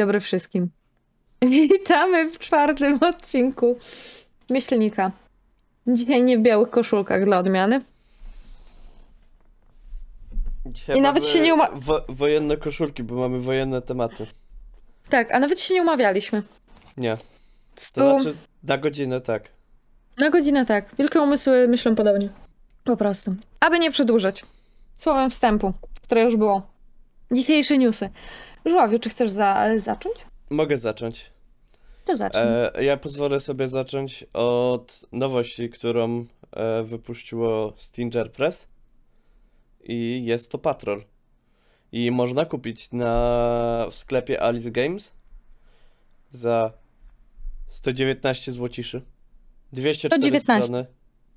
dobry wszystkim. Witamy w czwartym odcinku Myślnika. Dzisiaj nie w białych koszulkach dla odmiany. Dzisiaj I nawet się nie uma- Wo wojenne koszulki, bo mamy wojenne tematy. Tak, a nawet się nie umawialiśmy. Nie. Stu... To znaczy na godzinę tak. Na godzinę tak. Wielkie umysły myślą podobnie. Po prostu. Aby nie przedłużać. Słowem wstępu, które już było. Dzisiejsze newsy. Żławiu, czy chcesz za zacząć? Mogę zacząć. To zacznij. E, ja pozwolę sobie zacząć od nowości, którą e, wypuściło Stinger Press. I jest to Patrol. I można kupić na w sklepie Alice Games za 119 złociszy. 204 119. strony.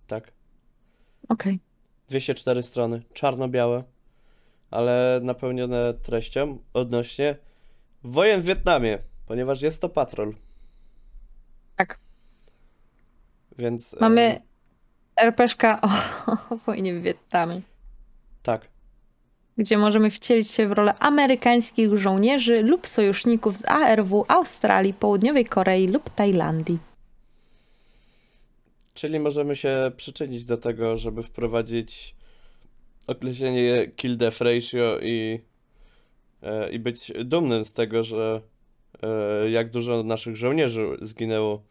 Tak. Okej. 204 strony, czarno-białe, ale napełnione treścią odnośnie wojen w Wietnamie, ponieważ jest to patrol. Tak. Więc. Mamy RPszka o, o wojnie w Wietnamie, tak. gdzie możemy wcielić się w rolę amerykańskich żołnierzy lub sojuszników z ARW Australii, Południowej Korei lub Tajlandii. Czyli możemy się przyczynić do tego, żeby wprowadzić określenie kill death ratio i, e, i być dumnym z tego, że e, jak dużo naszych żołnierzy zginęło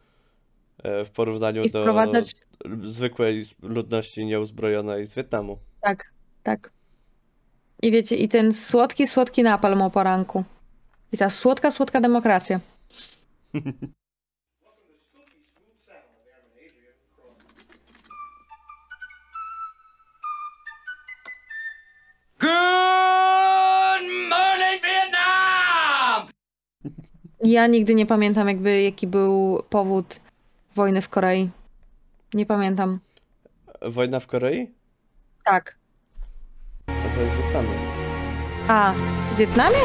e, w porównaniu do wprowadzać zwykłej ludności nieuzbrojonej z Wietnamu. Tak, tak. I wiecie, i ten słodki, słodki napalm o poranku. I ta słodka, słodka demokracja. Ja nigdy nie pamiętam, jakby jaki był powód wojny w Korei. Nie pamiętam. Wojna w Korei? Tak. A to jest w Wietnamie. A, w Wietnamie?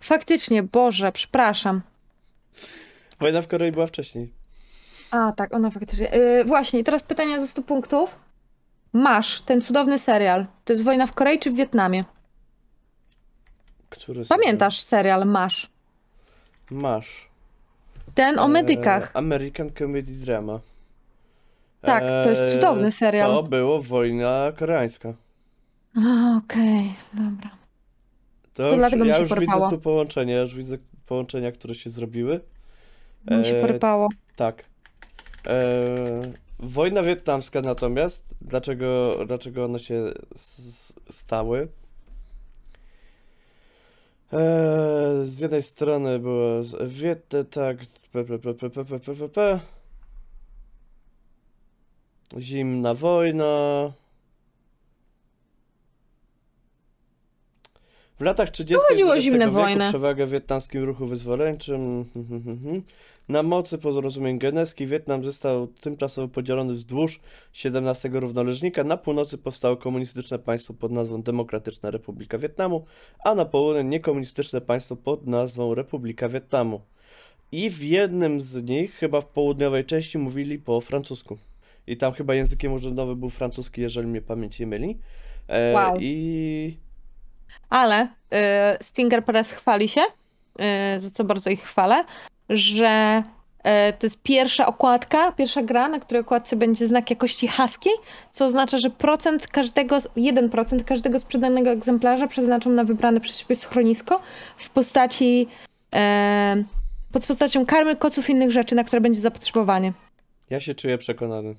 Faktycznie, Boże, przepraszam. Wojna w Korei była wcześniej. A, tak, ona faktycznie. Yy, właśnie, teraz pytanie za 100 punktów. Masz ten cudowny serial. To jest wojna w Korei czy w Wietnamie? Który? Pamiętasz serial Masz? Masz. Ten o E, medykach. American Comedy Drama. Tak, to jest E, cudowny serial. To było wojna koreańska. A, Okej, dobra. To, To już, dlatego mi ja się już widzę tu połączenia, ja już widzę połączenia, które się zrobiły. Mi się E, porypało. Tak. E, wojna wietnamska natomiast, dlaczego, dlaczego one się stały? E, z jednej strony było z- Wiet, tak, p, p, p, p, p, p, p, p, p. Zimna wojna. W latach 30. chodziło o zimne wojny. przewagę wietnamskim ruchu wyzwoleńczym. Na mocy porozumień geneski Wietnam został tymczasowo podzielony wzdłuż XVII równoleżnika. Na północy powstało komunistyczne państwo pod nazwą Demokratyczna Republika Wietnamu, a na południe niekomunistyczne państwo pod nazwą Republika Wietnamu. I w jednym z nich, chyba w południowej części, mówili po francusku. I tam chyba językiem urzędowym był francuski, jeżeli mnie pamięć nie myli. E, Wow. I Ale y, Stinger Press chwali się, y, za co bardzo ich chwalę, że y, to jest pierwsza okładka, pierwsza gra, na której okładce będzie znak jakości husky, co oznacza, że procent każdego, 1% każdego sprzedanego egzemplarza przeznaczą na wybrane przez siebie schronisko w postaci e, pod postacią karmy, koców i innych rzeczy, na które będzie zapotrzebowanie. ja się czuję przekonany.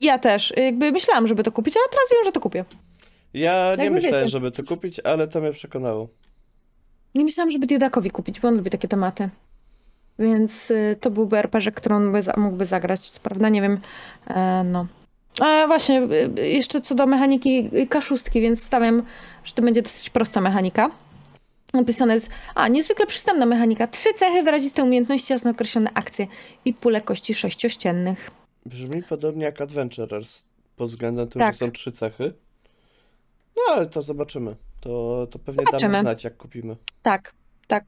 Ja też. Jakby myślałam, żeby to kupić, ale teraz wiem, że to kupię. Ja nie Jakby myślałem, wiecie. żeby to kupić, ale to mnie przekonało. Nie myślałam, żeby Diodakowi kupić, bo on lubi takie tematy. Więc y, to byłby RPG, który on by mógłby zagrać, co prawda, nie wiem, e, no. A właśnie, y, jeszcze co do mechaniki y, kaszustki, więc stawiam, że to będzie dosyć prosta mechanika. Napisane jest, a niezwykle przystępna mechanika, trzy cechy, wyraziste umiejętności, jasno określone akcje i pule kości sześciościennych. Brzmi podobnie jak Adventurers, pod względem tym, Tak. że są trzy cechy. No ale to zobaczymy. To, to pewnie Zobaczymy. damy znać, jak kupimy. Tak, tak.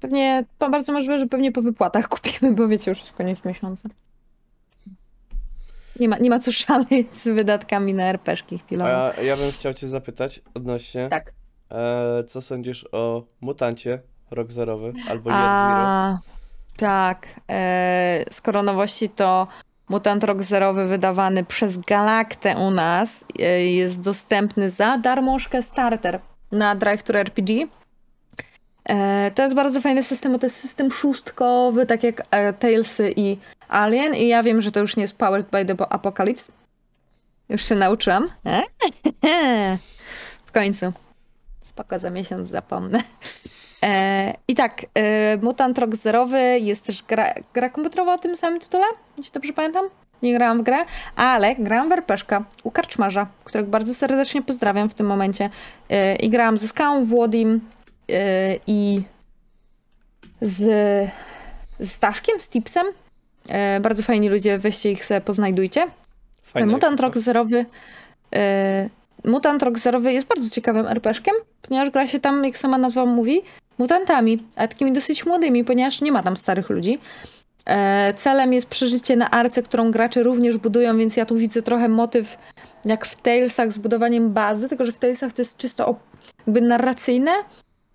Pewnie, to bardzo możliwe, że pewnie po wypłatach kupimy, bo wiecie, już jest koniec miesiąca. Nie ma, nie ma co szaleć z wydatkami na RPG chwilowo. A ja bym chciał cię zapytać odnośnie, Tak. e, co sądzisz o mutancie rok zerowy albo Year Zero? A, tak. E, skoro nowości, to Mutant Rock Zerowy wydawany przez Galaktę u nas e, jest dostępny za darmożkę starter na Drive Thru RPG. E, to jest bardzo fajny system, bo to jest system szóstkowy, tak jak e, Talesy i Alien i ja wiem, że to już nie jest powered by the Apocalypse. Już się nauczyłam. W końcu. Spoko, za miesiąc zapomnę. E, I tak, Mutant Rock Zerowy jest też gra, gra komputerowa o tym samym tytule, jeśli dobrze pamiętam. Nie grałam w grę, ale grałam w RPszka u Karczmarza, którego bardzo serdecznie pozdrawiam w tym momencie. I grałam ze Skałą, Włodim i z, z Staszkiem, z Tipsem. E, bardzo fajni ludzie, weźcie ich sobie, poznajdujcie. Fajna Mutant ekipa. Rock Zerowy. e, Mutant Rock Zerowy jest bardzo ciekawym RPG-iem, ponieważ gra się tam, jak sama nazwa mówi, mutantami, a takimi dosyć młodymi, ponieważ nie ma tam starych ludzi. E, Celem jest przeżycie na arce, którą gracze również budują, więc ja tu widzę trochę motyw jak w Talesach z budowaniem bazy, tylko że w Talesach to jest czysto jakby narracyjne,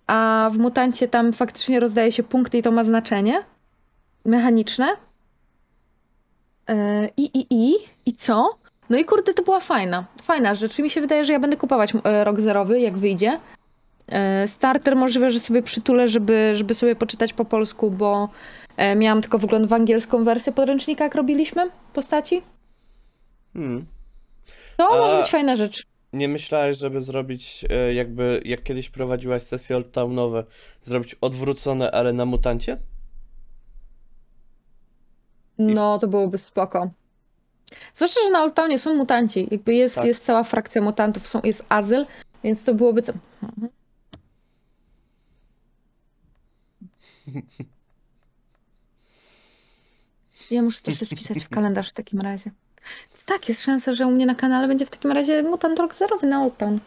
a w Mutancie tam faktycznie rozdaje się punkty i to ma znaczenie mechaniczne. E, I, i, i, i co? No i kurde, to była fajna, fajna rzecz. I mi się wydaje, że ja będę kupować e, rok zerowy, jak wyjdzie. E, Starter możliwe, że sobie przytulę, żeby, żeby sobie poczytać po polsku, bo miałam tylko wgląd w angielską wersję podręcznika, jak robiliśmy postaci. Hmm. To A- może być fajna rzecz. Nie myślałeś, żeby zrobić e, jakby, jak kiedyś prowadziłaś sesje Old Townowe, zrobić odwrócone, ale na mutancie? No, to byłoby spoko. Zwłaszcza, że na Old Townie są mutanci. Jakby jest, Tak. jest cała frakcja mutantów, są, jest azyl, więc to byłoby co. Ja muszę to sobie wpisać w kalendarz w takim razie. Więc tak, jest szansa, że u mnie na kanale będzie w takim razie Mutant Rock zerowy na Old Town.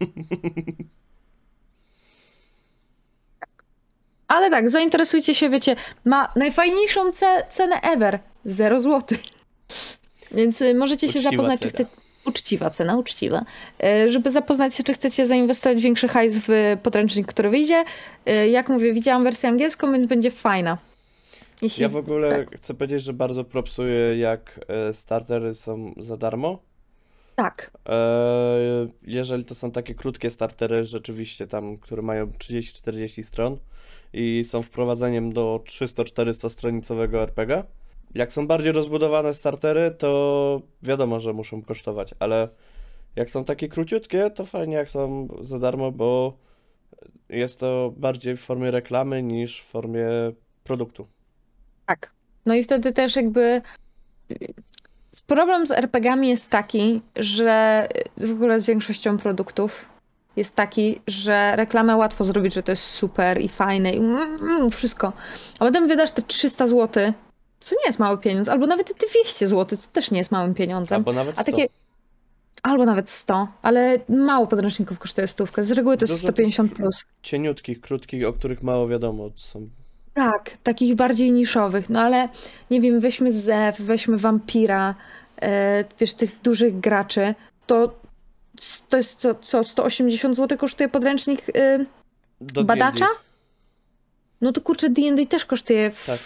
Ale tak, zainteresujcie się, wiecie, ma najfajniejszą ce cenę ever. 0 zł. Więc y, możecie się Uczciwa zapoznać, czy cena. chcecie. Uczciwa cena, uczciwa. Y, Żeby zapoznać się, czy chcecie zainwestować większy hajs w podręcznik, który wyjdzie. Y, Jak mówię, widziałam wersję angielską, więc będzie fajna. Jeśli... Ja w ogóle tak. chcę powiedzieć, że bardzo propsuję, jak e, startery są za darmo. Tak, E, jeżeli to są takie krótkie startery, rzeczywiście tam, które mają 30-40 stron i są wprowadzeniem do 300-400 stronicowego RPG. Jak są bardziej rozbudowane startery, to wiadomo, że muszą kosztować, ale jak są takie króciutkie, to fajnie jak są za darmo, bo jest to bardziej w formie reklamy niż w formie produktu. Tak. No i wtedy też jakby. Problem z RPG-ami jest taki, że w ogóle z większością produktów jest taki, że reklamę łatwo zrobić, że to jest super i fajne i mm, mm, wszystko. A potem wydasz te 300 zł, co nie jest mały pieniądz, albo nawet te 200 zł, co też nie jest małym pieniądzem. Albo nawet A 100. takie. Albo nawet 100, ale mało podręczników kosztuje stówkę. Z reguły to jest Dużo 150 tych- plus. Cieniutkich, krótkich, o których mało wiadomo. Są Tak, takich bardziej niszowych. No ale nie wiem, weźmy Zew, weźmy Vampira, e, wiesz, tych dużych graczy, to to jest co, co 180 zł kosztuje podręcznik do badacza? No to kurczę, D&D też kosztuje w, Tak.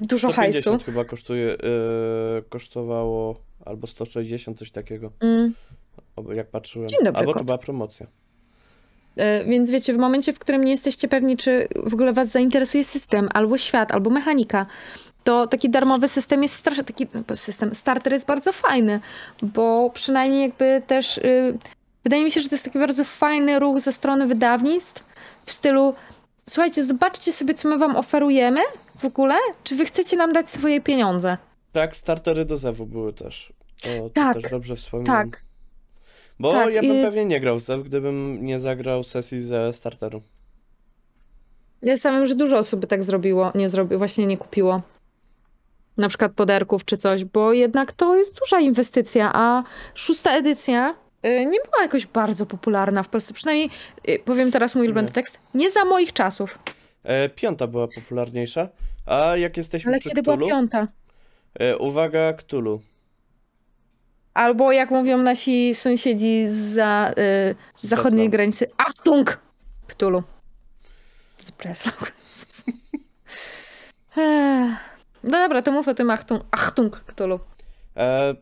dużo 150 hajsu. chyba kosztuje, yy, kosztowało albo 160, coś takiego, Mm. jak patrzyłem. Dzień dobry, albo to była promocja. E, Więc wiecie, w momencie, w którym nie jesteście pewni, czy w ogóle was zainteresuje system, albo świat, albo mechanika, to taki darmowy system jest strasznie, taki system, starter jest bardzo fajny, bo przynajmniej jakby też, y, wydaje mi się, że to jest taki bardzo fajny ruch ze strony wydawnictw w stylu, słuchajcie, zobaczcie sobie, co my wam oferujemy w ogóle, czy wy chcecie nam dać swoje pieniądze. Tak, startery do Zewu były też. To, to Tak, też dobrze wspominam. Tak, Bo tak, ja bym i- pewnie nie grał w Zew, gdybym nie zagrał sesji ze starteru. Ja sam wiem, że dużo osób tak zrobiło, nie zrobi, właśnie nie kupiło. Na przykład poderków czy coś, bo jednak to jest duża inwestycja, a szósta edycja y, nie była jakoś bardzo popularna w Polsce. Przynajmniej, y, powiem teraz mój ulubiony tekst, nie za moich czasów. E, piąta była popularniejsza. A jak jesteśmy Ale przy kiedy była Cthulhu, piąta? e, uwaga, Cthulhu. Albo jak mówią nasi sąsiedzi za y, Z zachodniej Breslau. granicy, Achtung! Cthulhu. Z Breslau. No dobra, to mów o tym Achtung, Achtung Cthulhu. E,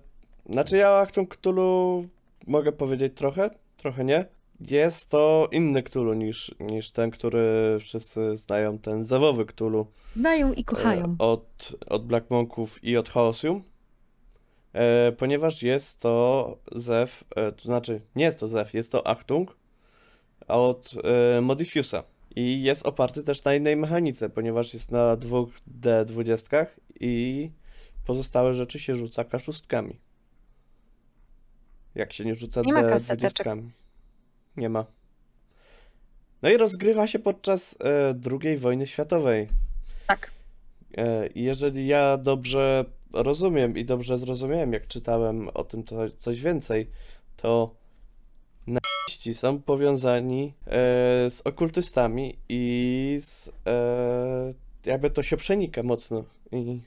znaczy ja o Achtung Cthulhu mogę powiedzieć trochę, trochę nie. Jest to inny Cthulhu niż, niż ten, który wszyscy znają, ten zewowy Cthulhu. Znają i e, kochają. Od, od Black Monków i od Chaosium. E, ponieważ jest to zew, e, to znaczy nie jest to zew, jest to Achtung od e, Modifiusa. I jest oparty też na innej mechanice, ponieważ jest na dwóch D20 i pozostałe rzeczy się rzuca kaszustkami. Jak się nie rzuca Nie ma D20. kaseteczek. Nie ma. No i rozgrywa się podczas II wojny światowej. Tak. Jeżeli ja dobrze rozumiem i dobrze zrozumiałem, jak czytałem o tym to, coś więcej, to naziści są powiązani e, z okultystami i z, e, jakby to się przenika mocno. I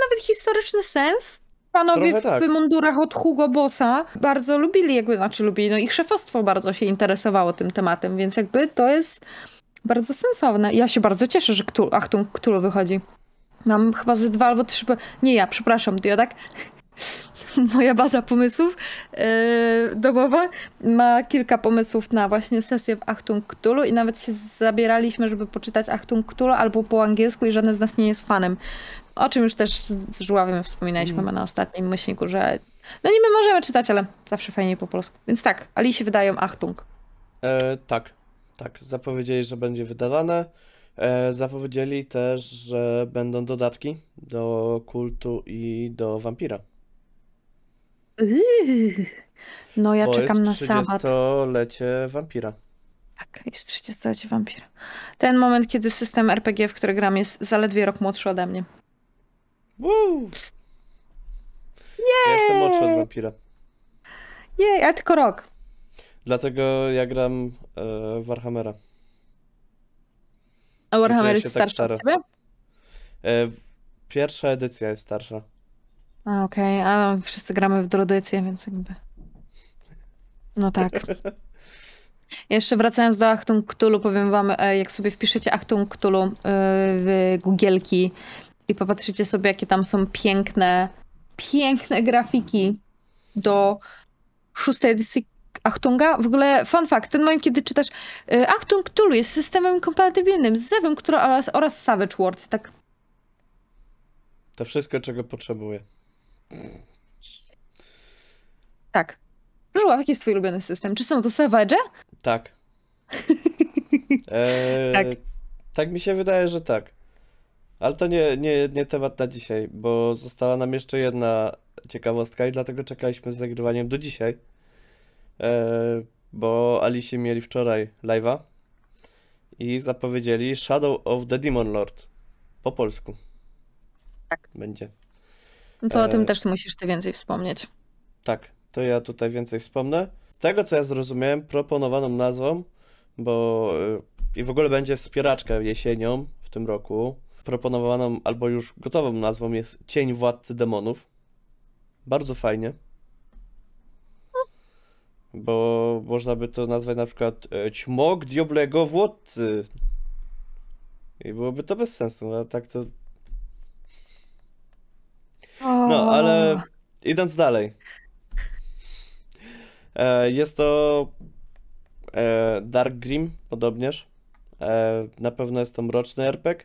Nawet historyczny sens. Panowie Trochę w tak. mundurach od Hugo Bossa bardzo lubili, jakby, znaczy lubili, no ich szefostwo bardzo się interesowało tym tematem, więc jakby to jest bardzo sensowne. Ja się bardzo cieszę, że Cthulhu, Achtung Cthulhu wychodzi. Mam chyba ze dwa albo trzy, nie ja, przepraszam, Diodak. Moja baza pomysłów yy, domowa ma kilka pomysłów na właśnie sesję w Achtung Cthulhu i nawet się zabieraliśmy, żeby poczytać Achtung Cthulhu albo po angielsku i żaden z nas nie jest fanem. O czym już też z z Żuławiem wspominaliśmy Mm. na ostatnim myślniku, że no niby możemy czytać, ale zawsze fajniej po polsku. Więc tak, Alicji wydają Achtung. e, tak, tak, zapowiedzieli, że będzie wydawane. E, zapowiedzieli też, że będą dodatki do kultu i do wampira. Yy. No ja bo czekam na sabat. 30-lecie wampira. Tak, jest 30 wampira. Ten moment, kiedy system RPG, w który gram, jest zaledwie rok młodszy ode mnie. Woo! Ja jestem młodszy od wampira. Jej, a tylko rok. Dlatego ja gram e, Warhammera. A Warhammer jest tak starszy od ciebie? E, pierwsza edycja jest starsza. A, okej, a wszyscy gramy w drodycję, więc jakby... No tak. Jeszcze wracając do Achtung Cthulhu, powiem wam, e, jak sobie wpiszecie Achtung Cthulhu e, w Googielki i popatrzycie sobie, jakie tam są piękne, piękne grafiki do szóstej edycji Achtunga. W ogóle fun fact, ten moment, kiedy czytasz e, Achtung Cthulhu jest systemem kompatybilnym z Zewem który, oraz, oraz Savage World. Tak, To wszystko, czego potrzebuję. tak. Żuław, jaki jest twój ulubiony system? Czy są to Savage? Tak. E, Tak. Tak mi się wydaje, że tak. Ale to nie, nie, nie temat na dzisiaj, bo została nam jeszcze jedna ciekawostka i dlatego czekaliśmy z nagrywaniem do dzisiaj. E, bo Alicie mieli wczoraj live'a i zapowiedzieli Shadow of the Demon Lord. Po polsku. Tak. Będzie. No to o tym E, też musisz ty więcej wspomnieć. Tak, to ja tutaj więcej wspomnę. Z tego co ja zrozumiałem, proponowaną nazwą, bo y, i w ogóle będzie wspieraczka jesienią w tym roku. Proponowaną albo już gotową nazwą jest Cień Władcy Demonów. Bardzo fajnie. Bo można by to nazwać na przykład e, Ćmok Dioblego Władcy. I byłoby to bez sensu, a tak to. No, ale idąc dalej. E, jest to e, Dark Grim, podobnież. Na pewno jest to mroczny RPG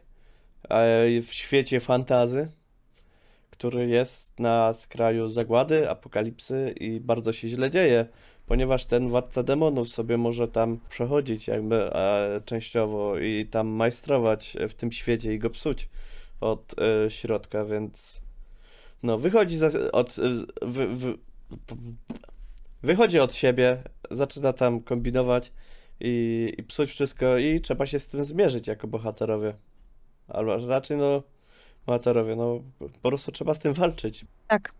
w świecie fantazy, który jest na skraju zagłady, apokalipsy i bardzo się źle dzieje, ponieważ ten władca demonów sobie może tam przechodzić jakby e, częściowo i tam majstrować w tym świecie i go psuć od e, środka, więc no wychodzi za, od wy, wychodzi od siebie, zaczyna tam kombinować i, i psuć wszystko i trzeba się z tym zmierzyć jako bohaterowie. Albo raczej no bohaterowie, no po prostu trzeba z tym walczyć. Tak.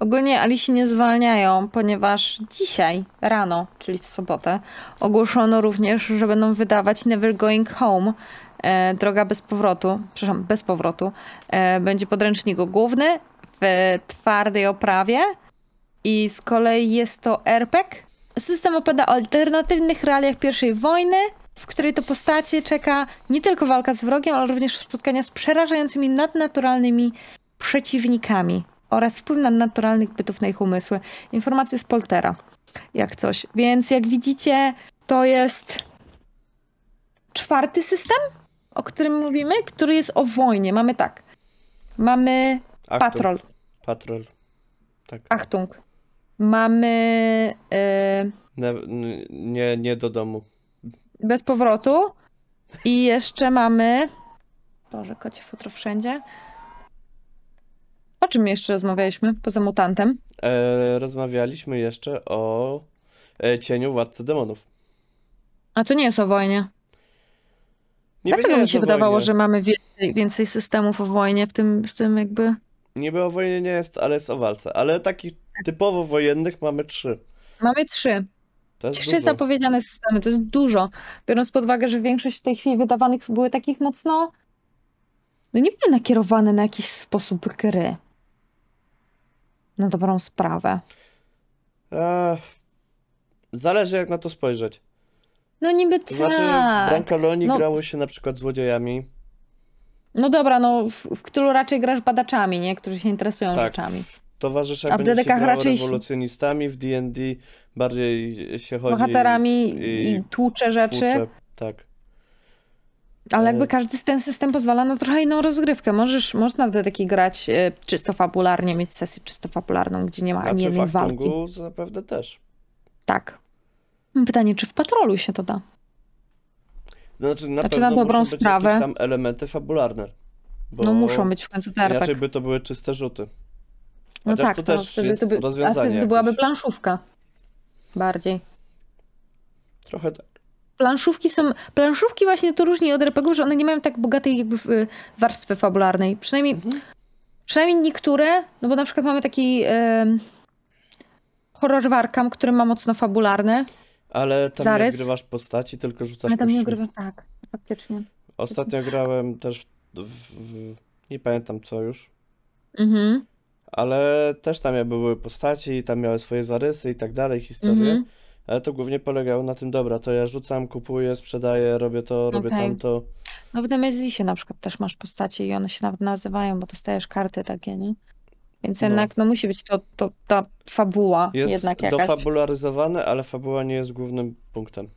Ogólnie Alicji nie zwalniają, ponieważ dzisiaj rano, czyli w sobotę, ogłoszono również, że będą wydawać Never Going Home. E, droga bez powrotu, przepraszam, bez powrotu. E, będzie podręcznik główny w twardej oprawie I z kolei jest to RPG. System opowiada o alternatywnych realiach pierwszej wojny, w której to postacie czeka nie tylko walka z wrogiem, ale również spotkania z przerażającymi nadnaturalnymi przeciwnikami oraz wpływ nadnaturalnych bytów na ich umysły. Informacje z Poltera, jak coś. Więc jak widzicie, to jest czwarty system, o którym mówimy, który jest o wojnie. Mamy tak. Mamy Achtung, Patrol, Patrol. Tak. Achtung. Mamy yy, Ne, nie, nie do domu. bez powrotu i jeszcze mamy Boże, kocie futro wszędzie. O czym jeszcze rozmawialiśmy poza mutantem? E, rozmawialiśmy jeszcze o e, cieniu Władcy Demonów. A to nie jest o wojnie. Niby Dlaczego mi się wydawało, wojnie. że mamy więcej, więcej systemów o wojnie w tym, w tym jakby... Niby o wojnie nie jest, ale jest o walce. Ale takich typowo wojennych mamy trzy. Mamy trzy. Trzy dużo. zapowiedziane systemy, to jest dużo. Biorąc pod uwagę, że większość w tej chwili wydawanych były takich mocno. No nie były nakierowane na jakiś sposób gry. Na dobrą sprawę. Ech, zależy jak na to spojrzeć. No niby To znaczy w tak. Brankalonii No. grało się na przykład złodziejami. No dobra, no w, w Cthulhu raczej grasz badaczami, nie? Którzy się interesują Tak. rzeczami. W towarzyszach A w będzie się raczej- rewolucjonistami, w D&D bardziej się chodzi... Bohaterami i- i, tłucze rzeczy. tłucze, Tak. Ale jakby E, każdy ten system pozwala na trochę inną rozgrywkę. Możesz, można w dedeki grać e, czysto fabularnie, mieć sesję czysto fabularną, gdzie nie ma ani Znaczy w jednej walki. Achtungu zapewne też. Tak. Pytanie, czy w patrolu się to da? Znaczy na Znaczy, na dobrą muszą być sprawę. jakieś tam elementy fabularne. No muszą być w końcu te Inaczej by to były czyste rzuty. No Chociaż tak, to to też wtedy jest to by, a rozwiązanie wtedy to byłaby planszówka. Bardziej. Trochę tak. Planszówki są. Planszówki właśnie to różni od RPGów, że one nie mają tak bogatej jakby y, warstwy fabularnej. Przynajmniej, Mhm. przynajmniej niektóre, no bo na przykład mamy taki em, horror Warkam, który ma mocno fabularne, Ale tam Zarys? nie grywasz postaci, tylko rzucasz ale tam nie ogrywa tak, faktycznie. Ostatnio grałem też w, w. Nie pamiętam co już. Mhm. Ale też tam były postaci i tam miały swoje zarysy i tak dalej, historie. Mhm. Ale to głównie polegało na tym, dobra, to ja rzucam, kupuję, sprzedaję, robię to, robię Okej. tamto. No w Nemezisie na przykład też masz postacie i one się nawet nazywają, bo dostajesz karty takie, nie? Więc No. jednak no musi być to, to ta fabuła Jest jednak jakaś. dofabularyzowane, ale fabuła nie jest głównym punktem.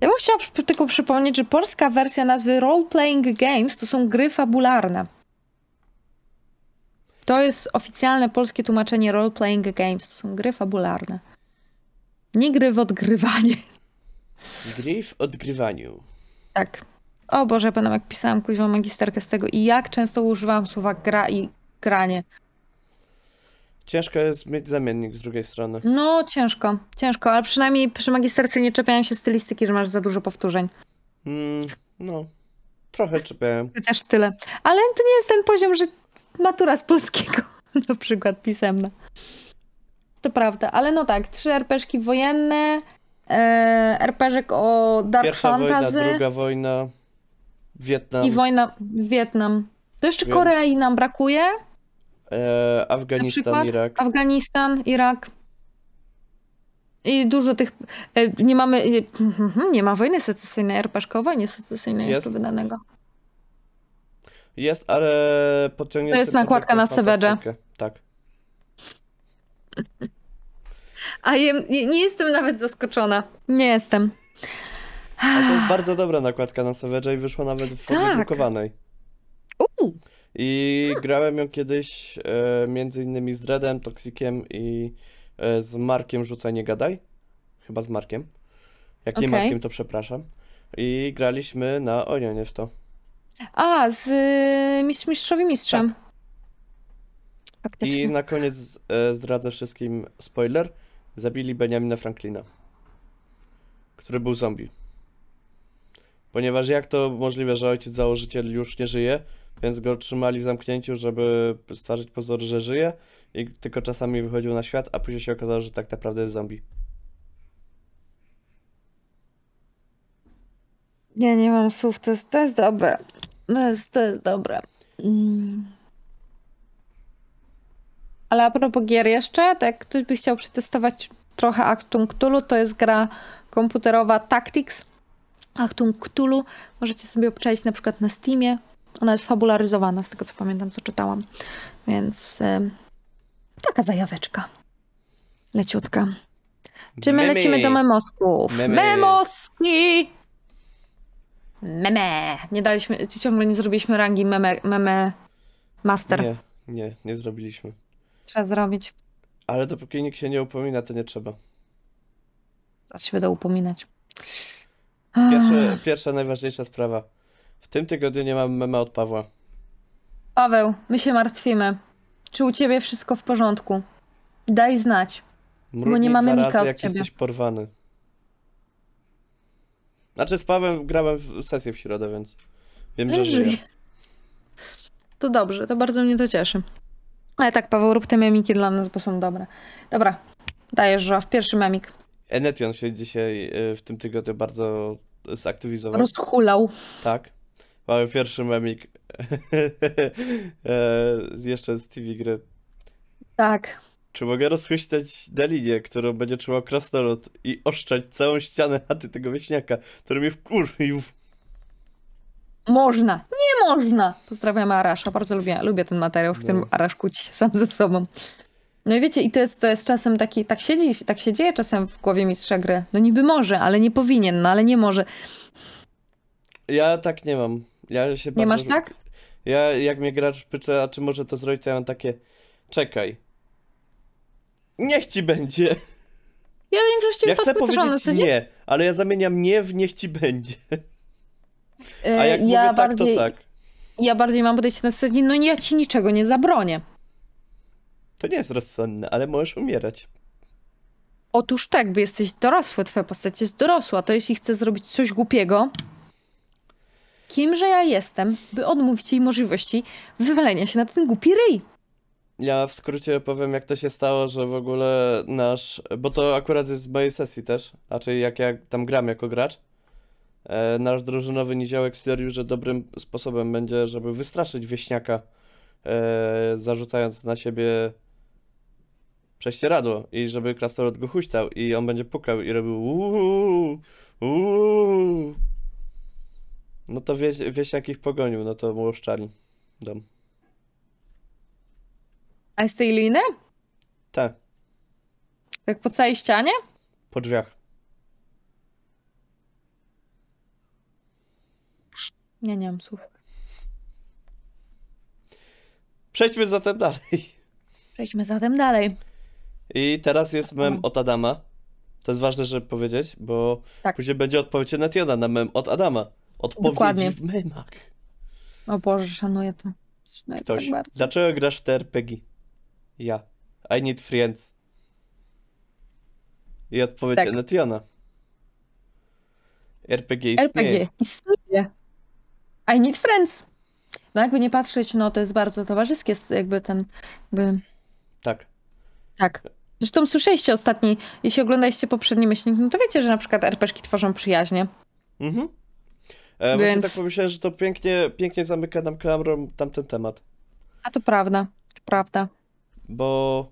Ja bym chciała tylko przypomnieć, że polska wersja nazwy Role Playing Games to są gry fabularne. To jest oficjalne polskie tłumaczenie Role Playing Games. To są gry fabularne. Nie gry w odgrywanie. Gry w odgrywaniu. Tak. O Boże, pamiętam jak pisałam kuźwa magisterkę z tego i jak często używałam słowa gra i granie. Ciężko jest mieć zamiennik z drugiej strony. No, ciężko, ciężko, ale przynajmniej przy magisterce nie czepiają się stylistyki, że masz za dużo powtórzeń. Mm, no, trochę czepiałem. Chociaż tyle. Ale to nie jest ten poziom, że matura z polskiego, na przykład pisemna. To prawda, ale no tak, trzy RPszki wojenne, e, RPżek o Dark Pierwsza Fantasy wojna, druga wojna, Wietnam, i wojna w Wietnam. To jeszcze Więc- Korei nam brakuje, e, Afganistan, Irak. Afganistan, Irak. I dużo tych. e, Nie mamy. e, Nie ma wojny secesyjnej, RPszka o wojnie secesyjnej Jest. jeszcze wydanego. Jest, ale podciągnięty To jest nakładka na fantastykę. Tak. A jem, nie, nie jestem nawet zaskoczona. Nie jestem. Ale to jest bardzo dobra nakładka na Sewerze i wyszła nawet w formie Tak. drukowanej. Uuu. I grałem ją kiedyś e, między innymi z Dreadem, Toxikiem i e, z Markiem Rzucaj Nie Gadaj. Chyba z Markiem. Jak nie Okej. Markiem, to przepraszam. I graliśmy na Orionie w to. A, z y, mistrz, mistrzowi mistrzem. I Faktycznie. na koniec e, zdradzę wszystkim spoiler. Zabili Benjamina Franklina, który był zombie. Ponieważ jak to możliwe, że ojciec założyciel już nie żyje, więc go trzymali w zamknięciu, żeby stworzyć pozór, że żyje i tylko czasami wychodził na świat, a później się okazało, że tak naprawdę jest zombie. Nie, nie mam słów. To jest, to jest dobre. To jest, to jest dobre. Mm. Ale a propos gier jeszcze, to jak ktoś by chciał przetestować trochę Achtung Cthulhu, to jest gra komputerowa Tactics. Achtung Cthulhu możecie sobie obczaić na przykład na Steamie. Ona jest fabularyzowana, z tego co pamiętam, co czytałam. Więc em, taka zajaweczka. Leciutka. Czy my Memy. lecimy do memosków? Memy. Memoski! Meme. Nie daliśmy, ciągle nie zrobiliśmy rangi meme, meme master. Nie, nie, nie zrobiliśmy. Trzeba zrobić. Ale dopóki nikt się nie upomina, to nie trzeba. Zaraz się będę upominać. Pierwsze, pierwsza, najważniejsza sprawa. W tym tygodniu nie mam mema od Pawła. Paweł, my się martwimy. Czy u ciebie wszystko w porządku? Daj znać. Mrugnij mamy dwa Mika razy, od jak ciebie. jesteś porwany. Znaczy z Pawłem grałem w sesję w środę, więc wiem, że. Żyje. To dobrze, to bardzo mnie to cieszy. Ale tak, Paweł, rób te memiki dla nas, bo są dobre. Dobra, dajesz, że w pierwszy memik. Enetion się dzisiaj y, w tym tygodniu bardzo zaktywizował. Rozhulał. Tak. Mamy pierwszy memik e, jeszcze z TV gry. Tak. Czy mogę rozchwycić Dalinie, którą będzie trzymał krasnolud i oszczać całą ścianę chaty tego wieśniaka, który mnie wkurwił? Można. Nie można. Pozdrawiamy Arasza. Bardzo lubię, lubię ten materiał, w którym No. Arasz kłóci się sam ze sobą. No i wiecie, i to jest, to jest czasem taki, tak siedzi, tak się dzieje czasem w głowie mistrza gry. No niby może, ale nie powinien, no ale nie może. Ja tak nie mam. Ja się Nie bardzo... masz tak? Ja, jak mnie gracz pyta, czy może to zrobić, to ja mam takie, czekaj. Niech ci będzie. Ja w większości Ja chcę powiedzieć nie, ale ja zamieniam nie w niech ci będzie. A jak ja mówię tak, bardziej, to tak. Ja bardziej mam podejście na zasadzie, no ja ci niczego nie zabronię. To nie jest rozsądne, ale możesz umierać. Otóż tak, bo jesteś dorosły, twoja postać jest dorosła, to jeśli chce zrobić coś głupiego, kimże ja jestem, by odmówić jej możliwości wywalenia się na ten głupi ryj? Ja w skrócie powiem, jak to się stało, że w ogóle nasz. Bo to akurat jest z mojej sesji też, raczej jak ja tam gram jako gracz. E, nasz drużynowy niziołek stwierdził, że dobrym sposobem będzie, żeby wystraszyć wieśniaka, e, zarzucając na siebie prześcieradło i żeby krasnolud go huśtał i on będzie pukał i robił uuu, uuu. No to wieś, wieśniak ich pogonił, no to mu oszczali dom. A jest tej liny? Tak, Tak po całej ścianie? po drzwiach. Nie, nie mam słów. Przejdźmy zatem dalej. Przejdźmy zatem dalej. I teraz jest mem od Adama. To jest ważne, żeby powiedzieć, bo Tak. później będzie odpowiedź Netiona na mem od Adama. Odpowiedzi Dokładnie. w memach. O Boże, szanuję to. Szanuję Ktoś. tak. Dlaczego grasz w te RPG? Ja. I need friends. I odpowiedź Tak. Netiona. RPG istnieje. RPG istnieje. I need friends. No jakby nie patrzeć, no to jest bardzo towarzyskie, jakby ten, jakby, Tak. tak. Zresztą słyszeliście ostatni, jeśli oglądaliście poprzedni myślnik, no to wiecie, że na przykład RPszki tworzą przyjaźnie. Mhm. E, Właśnie Więc- tak pomyślałem, że to pięknie, pięknie zamyka nam kamerą tamten temat. A to prawda, to prawda. bo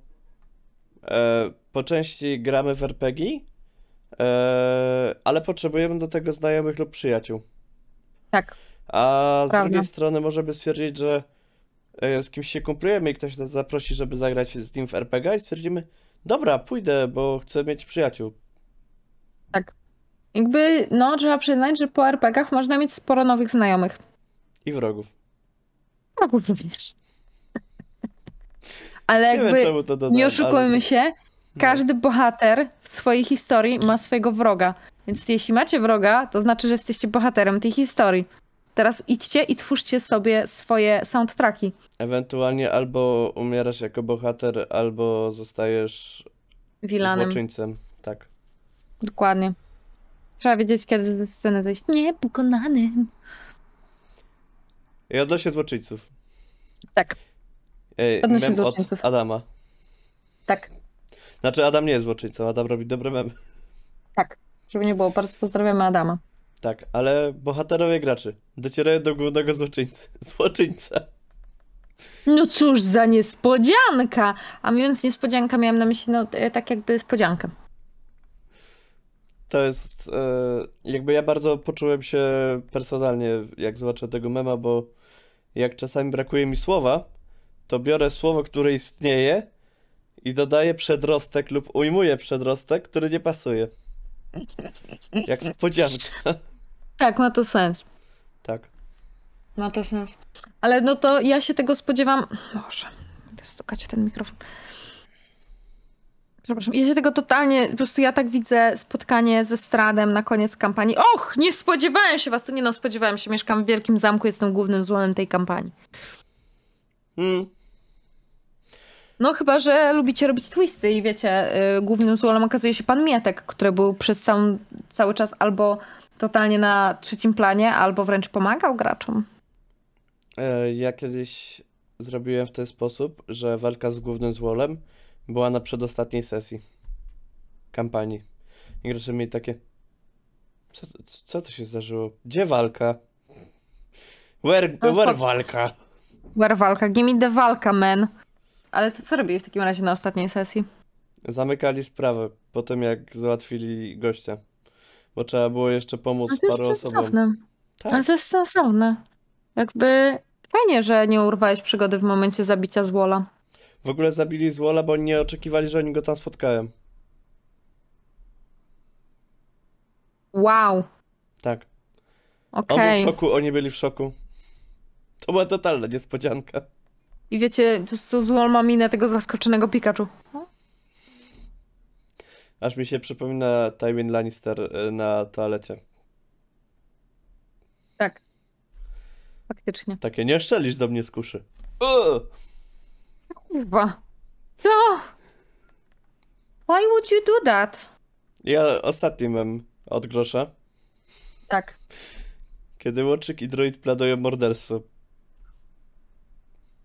e, po części gramy w RPG, e, ale potrzebujemy do tego znajomych lub przyjaciół. Tak. A z Prawda. drugiej strony możemy stwierdzić, że e, z kimś się kumplujemy i ktoś nas zaprosi, żeby zagrać z nim w RPG i stwierdzimy, dobra, pójdę, bo chcę mieć przyjaciół. Jakby, no trzeba przyznać, że po RPGach można mieć sporo nowych znajomych. I wrogów. Wrogów również. Ale Nie wiem, jakby, dodałem, nie oszukujmy ale... się, No. każdy bohater w swojej historii ma swojego wroga. Więc jeśli macie wroga, to znaczy, że jesteście bohaterem tej historii. Teraz idźcie i twórzcie sobie swoje soundtracki. Ewentualnie albo umierasz jako bohater, albo zostajesz Wilanem. złoczyńcem. Tak. Dokładnie. Trzeba wiedzieć, kiedy ze sceny zejść. Nie, pokonanym. I odnośnie złoczyńców. Tak, Ej, Odnośnie złoczyńców. od Adama. tak, Znaczy, Adam nie jest złoczyńcą, Adam robi dobre memy. tak. Żeby nie było, bardzo pozdrawiamy Adama. Tak, ale bohaterowie graczy docierają do głównego złoczyńcy. Złoczyńca. No cóż za niespodzianka! A mówiąc niespodzianka, miałem na myśli, no e, tak jakby spodziankę. To jest, e, jakby ja bardzo poczułem się personalnie, jak zobaczę tego mema, bo jak czasami brakuje mi słowa, to biorę słowo, które istnieje i dodaję przedrostek lub ujmuję przedrostek, który nie pasuje. Jak spodzianka. Tak, ma to sens. Tak. Ma to sens. Ale no to ja się tego spodziewam. Boże, będę stukać w ten mikrofon. Przepraszam, ja się tego totalnie, po prostu ja tak widzę spotkanie ze Stradem na koniec kampanii. Och, nie spodziewałem się was, to nie no, spodziewałem się, mieszkam w Wielkim Zamku, jestem głównym złonem tej kampanii. Hmm. No chyba, że lubicie robić twisty i wiecie, y, głównym złolem okazuje się pan Mietek, który był przez cały, cały czas albo totalnie na trzecim planie, albo wręcz pomagał graczom. E, Ja kiedyś zrobiłem w ten sposób, że walka z głównym złolem była na przedostatniej sesji kampanii. I gracze mieli takie. Co, co to się zdarzyło? Gdzie walka? Where, No, where walka? War walka, give me the walka, man. Ale to co robili w takim razie na ostatniej sesji? Zamykali sprawę po tym, jak załatwili gościa. Bo trzeba było jeszcze pomóc No to paru jest osobom. sensowne. Ale Tak, to jest sensowne. Jakby fajnie, że nie urwałeś przygody w momencie zabicia złola. w ogóle zabili złola, bo nie oczekiwali, że oni go tam spotkają. Wow, Tak. On był okej. w szoku, oni byli w szoku. To była totalna niespodzianka. I wiecie, po prostu złol ma minę tego zaskoczonego Pikachu. Aż mi się przypomina Tywin Lannister y, na toalecie. Tak. Faktycznie. Takie, nie szczelisz do mnie z kuszy. Uuu. Kurwa. No! Why would you do that? Ja ostatni mam od grosza, Tak. kiedy Łoczyk i Droid planują morderstwo.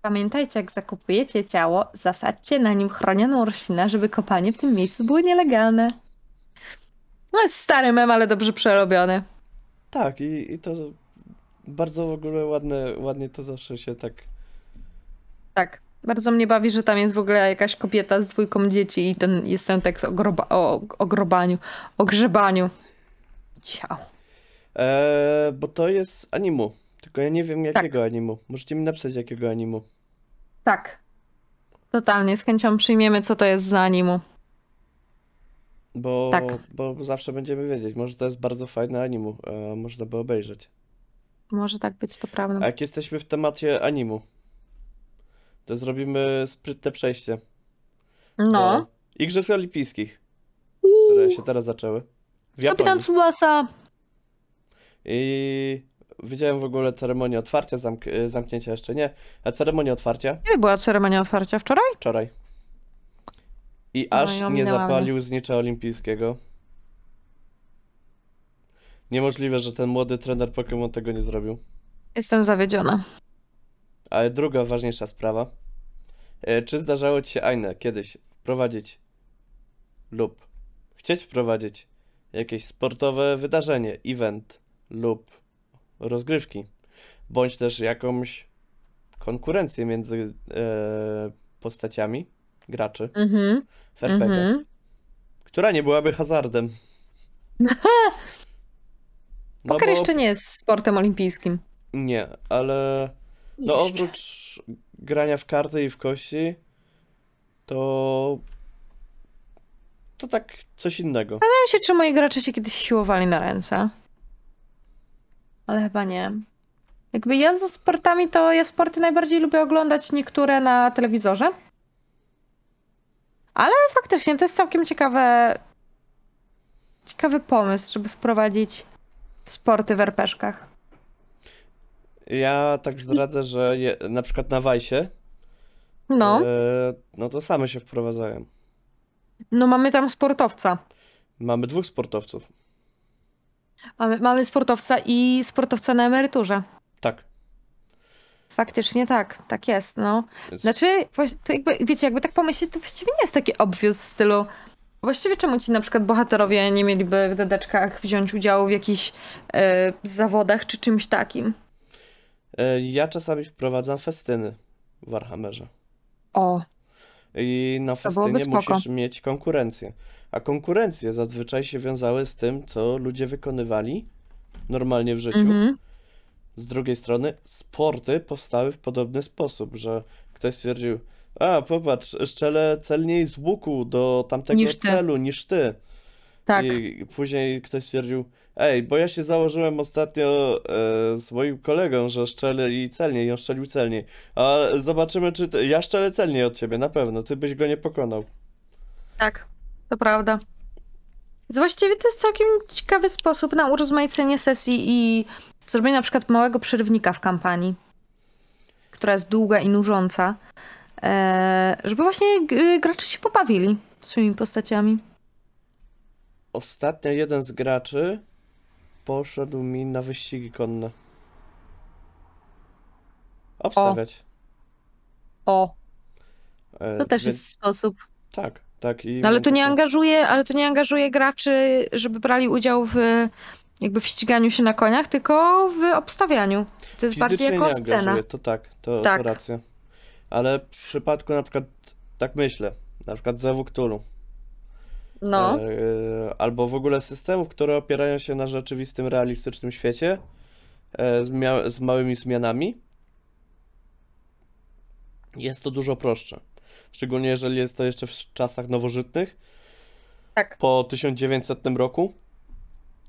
Pamiętajcie, jak zakupujecie ciało, zasadźcie na nim chronioną roślinę, żeby kopanie w tym miejscu było nielegalne. No jest stary mem, ale dobrze przerobiony. Tak, i, i to bardzo w ogóle ładne, ładnie to zawsze się tak... Tak. Bardzo mnie bawi, że tam jest w ogóle jakaś kobieta z dwójką dzieci i ten, jest ten tekst o, groba, o, o grobaniu, o grzebaniu. Ciao. Eee, bo to jest animu. Tylko ja nie wiem jakiego animu. Możecie mi napisać jakiego animu. Tak. Totalnie, z chęcią przyjmiemy, co to jest za animu. Bo, Tak. bo zawsze będziemy wiedzieć. Może to jest bardzo fajne animu, można by obejrzeć. Może tak być, to prawda. A jak jesteśmy w temacie animu, to zrobimy sprytne przejście No. do Igrzysk Olimpijskich, które się teraz zaczęły w Kapitan. Tsubasa. I widziałem w ogóle ceremonię otwarcia, zamk y, zamknięcia jeszcze nie, a ceremonię otwarcia Kiedy była ceremonia otwarcia? Wczoraj? wczoraj. I No aż nie zapalił znicza olimpijskiego. Niemożliwe, że ten młody trener Pokémon tego nie zrobił. Jestem zawiedziona. Ale druga ważniejsza sprawa. E, Czy zdarzało ci się, Aine, kiedyś wprowadzić lub chcieć wprowadzić jakieś sportowe wydarzenie, event lub rozgrywki, bądź też jakąś konkurencję między e, postaciami graczy Mhm. w RPG, Mhm. która nie byłaby hazardem? No Poker bo jeszcze nie jest sportem olimpijskim. nie, ale No Jeszcze. oprócz grania w karty i w kości, to to tak coś innego. Zastanawiam się, czy moi gracze się kiedyś siłowali na ręce. Ale chyba nie. Jakby ja ze sportami, to ja sporty najbardziej lubię oglądać niektóre na telewizorze. Ale faktycznie to jest całkiem ciekawe. Ciekawy pomysł, żeby wprowadzić sporty w RPG-szkach. Ja tak zdradzę, że je, na przykład na Wajsie, No, e, no to same się wprowadzają. no mamy tam sportowca. Mamy dwóch sportowców. Mamy, mamy sportowca i sportowca na emeryturze. Tak. Faktycznie tak, tak jest, no. Znaczy, to jakby, wiecie, jakby tak pomyśleć, to właściwie nie jest taki obvious w stylu. Właściwie czemu ci na przykład bohaterowie nie mieliby w dedeczkach wziąć udziału w jakichś e, zawodach czy czymś takim? e, ja czasami wprowadzam festyny. w Warhammerze. O, I na festynie musisz mieć konkurencję. A konkurencje zazwyczaj się wiązały z tym, co ludzie wykonywali normalnie w życiu. mhm. Z drugiej strony, sporty powstały w podobny sposób, że ktoś stwierdził, a popatrz, strzelę celniej z łuku do tamtego Niż celu niż ty. Tak. I później ktoś stwierdził, ej, bo ja się założyłem ostatnio e, z moim kolegą, że szczelę i celniej, i on szczelił celniej. A zobaczymy, czy ty... ja szczelę celniej od ciebie, na pewno, ty byś go nie pokonał. Tak, to prawda. Więc właściwie to jest całkiem ciekawy sposób na urozmaicenie sesji i zrobienie na przykład małego przerywnika w kampanii, która jest długa i nużąca, e, żeby właśnie gracze się pobawili swoimi postaciami. Ostatnio jeden z graczy poszedł mi na wyścigi konne. Obstawiać. O, E, to też jest sposób. Tak, tak. I No ale to nie mam- angażuje, ale to nie angażuje graczy, żeby brali udział w jakby w ściganiu się na koniach, tylko w obstawianiu. To jest bardziej Fizycznie jako nie scena. angażuje, to tak, to, Tak. to racja. Ale w przypadku na przykład, tak myślę, na przykład Zewu Cthulhu, No, e, albo w ogóle systemów, które opierają się na rzeczywistym, realistycznym świecie, e, z, z małymi zmianami, jest to dużo prostsze. Szczególnie jeżeli jest to jeszcze w czasach nowożytnych, tak, po 1900 roku.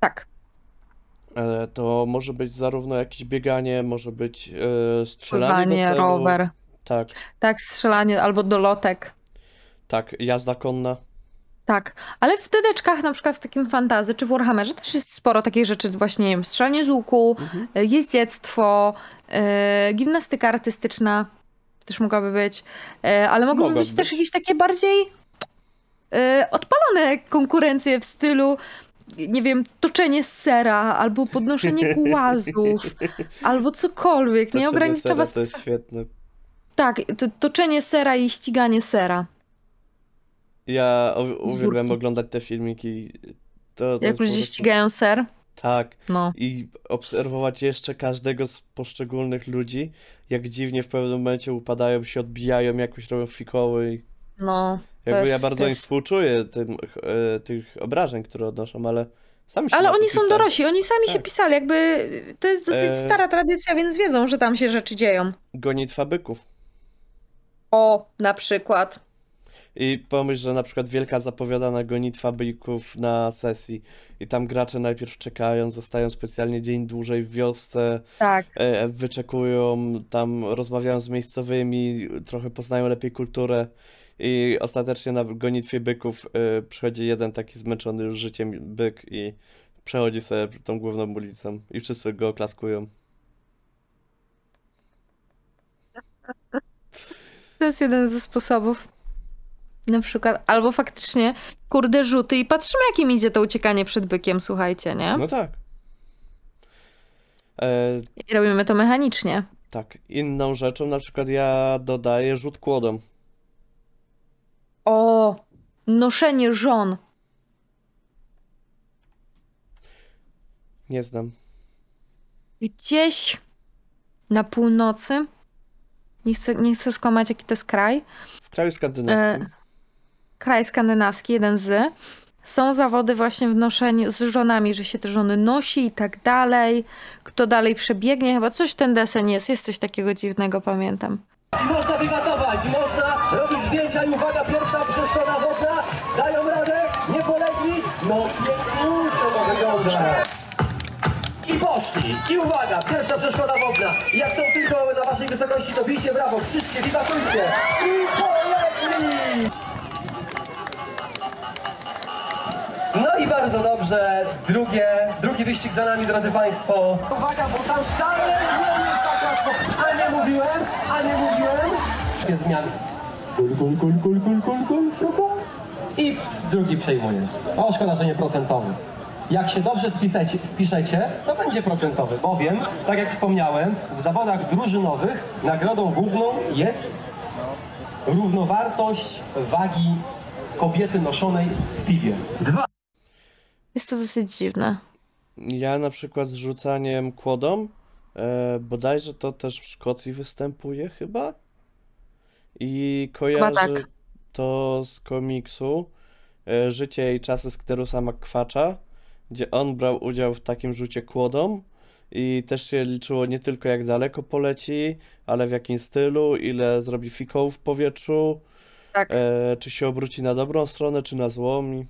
tak. E, To może być zarówno jakieś bieganie, może być e, strzelanie do Pływanie, rower. Tak, Tak, strzelanie albo dolotek. tak, jazda konna. Tak, ale w dedeczkach, na przykład w takim fantazy czy w Warhammerze też jest sporo takich rzeczy, właśnie nie wiem, strzelanie z łuku, Mhm. e, jeździectwo, e, gimnastyka artystyczna też mogłaby być, e, ale mogłyby być też jakieś takie bardziej odpalone konkurencje w stylu, nie wiem, toczenie sera, albo podnoszenie głazów, albo cokolwiek, nie Toczenie ogranicza sera was... To jest świetne. Tak, to, toczenie sera i ściganie sera. Ja uwielbiam oglądać te filmiki. To, to Jak jest ludzie prostu- ścigają ser, Tak. no. I obserwować jeszcze każdego z poszczególnych ludzi, jak dziwnie w pewnym momencie upadają, się odbijają, jakoś robią fikoły. i No, Jakby ja jest- bardzo to im jest- współczuję tym, e, tych obrażeń, które odnoszą, ale sami się Ale oni są dorośli, oni sami się Tak. pisali, jakby to jest dosyć E. stara tradycja, więc wiedzą, że tam się rzeczy dzieją. Gonitwa byków. O, na przykład. I pomyśl, że na przykład wielka zapowiadana gonitwa byków na sesji i tam gracze najpierw czekają, zostają specjalnie dzień dłużej w wiosce, Tak. e, wyczekują, tam rozmawiają z miejscowymi, trochę poznają lepiej kulturę i ostatecznie na gonitwie byków e, przychodzi jeden taki zmęczony już życiem byk i przechodzi sobie tą główną ulicą i wszyscy go oklaskują. To jest jeden ze sposobów. Na przykład, albo faktycznie, kurde, rzuty i patrzymy, jakim idzie to uciekanie przed bykiem, słuchajcie, nie? No tak. E, I robimy to mechanicznie. tak, inną rzeczą na przykład ja dodaję rzut kłodą. O, noszenie żon. Nie znam. Gdzieś na północy, nie chcę, nie chcę skłamać, jaki to jest kraj, W kraju skandynawskim. Kraj skandynawski, jeden z. Są zawody właśnie w noszeniu z żonami, że się te żony nosi i tak dalej. Kto dalej przebiegnie, chyba coś ten desen jest. Jest coś takiego dziwnego, pamiętam. Można wymatować, można robić zdjęcia i uwaga, pierwsza przeszkoda wodna, dają radę, nie polegli, no pięknie to wygląda. I poszli, i uwaga, pierwsza przeszkoda wodna. Jak są tylko na waszej wysokości, to bijcie brawo, krzyczcie, wiwatujcie. I polegli! No i bardzo dobrze, drugie, drugi wyścig za nami, drodzy Państwo. Uwaga, bo tam wcale nie jest taka spo- A nie mówiłem, a nie mówiłem. Jest zmian. Kul, kul, kul, kul, kul, kul, kul. I drugi przejmuje. O, szkoda, że nie procentowy. Jak się dobrze spisać, spiszecie, to będzie procentowy, bowiem, tak jak wspomniałem, w zawodach drużynowych nagrodą główną jest równowartość wagi kobiety noszonej w piwie. Dwa Jest to dosyć dziwne. Ja na przykład z rzucaniem kłodą, e, bodajże to też w Szkocji występuje chyba, i kojarzy tak. to z komiksu e, Życie i czasy Skterusa McQuatcha, gdzie on brał udział w takim rzucie kłodą i też się liczyło nie tylko jak daleko poleci, ale w jakim stylu, ile zrobi fikołów w powietrzu, Tak. e, czy się obróci na dobrą stronę, czy na złą.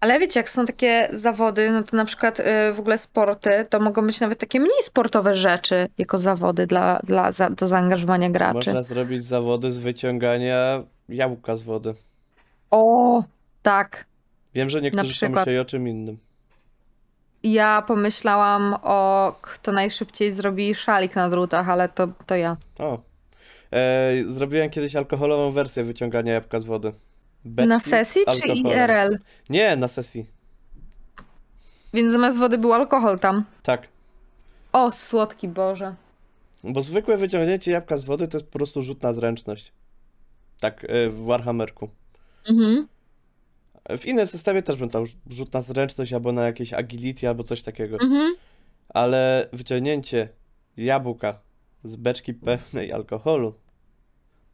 Ale wiecie, jak są takie zawody, no to na przykład y, w ogóle sporty, to mogą być nawet takie mniej sportowe rzeczy jako zawody dla, dla, za, do zaangażowania graczy. Można zrobić zawody z wyciągania jabłka z wody. O, tak. Wiem, że niektórzy przykład. pomyśleli o czym innym. Ja pomyślałam o kto najszybciej zrobi szalik na drutach, ale to, to ja. O. E, zrobiłem kiedyś alkoholową wersję wyciągania jabłka z wody. Na sesji czy alkoholem. IRL? Nie, na sesji. Więc zamiast wody był alkohol tam. Tak. O, słodki Boże. Bo zwykłe wyciągnięcie jabłka z wody to jest po prostu rzut na zręczność. Tak, e, w Warhammerku. Mhm. W innym systemie też bym tam rzut na zręczność albo na jakieś agility albo coś takiego. Mhm. Ale wyciągnięcie jabłka z beczki pełnej alkoholu